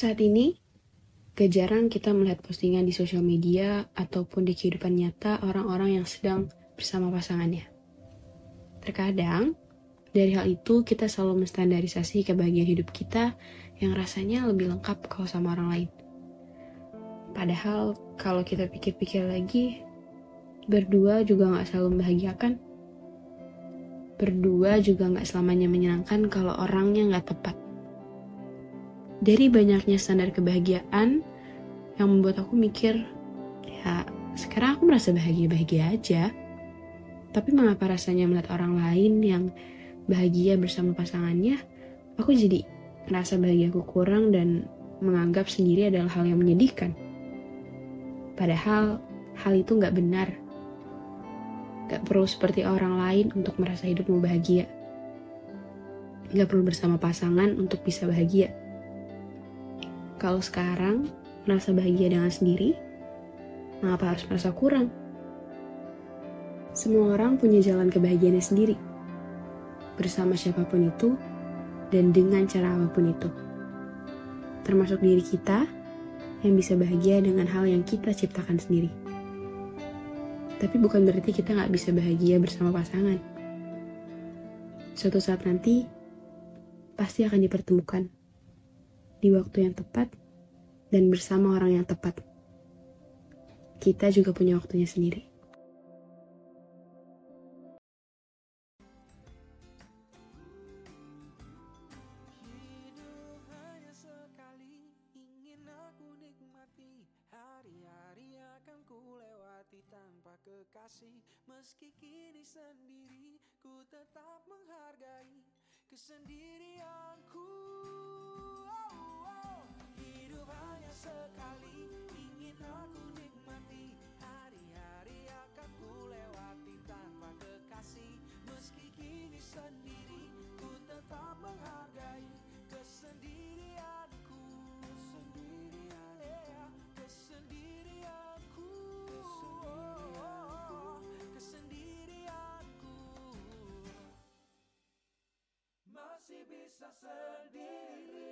Saat ini, gak jarang kita melihat postingan di sosial media ataupun di kehidupan nyata orang-orang yang sedang bersama pasangannya. Terkadang, dari hal itu kita selalu menstandarisasi kebahagiaan hidup kita yang rasanya lebih lengkap kalau sama orang lain. Padahal kalau kita pikir-pikir lagi, berdua juga gak selalu membahagiakan. Berdua juga gak selamanya menyenangkan kalau orangnya gak tepat. Dari banyaknya standar kebahagiaan yang membuat aku mikir, ya sekarang aku merasa bahagia-bahagia aja. Tapi mengapa rasanya melihat orang lain yang bahagia bersama pasangannya, aku jadi merasa bahagiaku kurang dan menganggap sendiri adalah hal yang menyedihkan. Padahal hal itu nggak benar. Gak perlu seperti orang lain untuk merasa hidupmu bahagia. Gak perlu bersama pasangan untuk bisa bahagia. Kalau sekarang merasa bahagia dengan sendiri, mengapa harus merasa kurang? Semua orang punya jalan kebahagiaannya sendiri. Bersama siapa pun itu, dan dengan cara apa pun itu. Termasuk diri kita yang bisa bahagia dengan hal yang kita ciptakan sendiri. Tapi bukan berarti kita nggak bisa bahagia bersama pasangan. Suatu saat nanti, pasti akan dipertemukan di waktu yang tepat dan bersama orang yang tepat. Kita juga punya waktunya sendiri. Meski kini sendiri Ku tetap menghargai Kesendirianku masih bisa sendiri.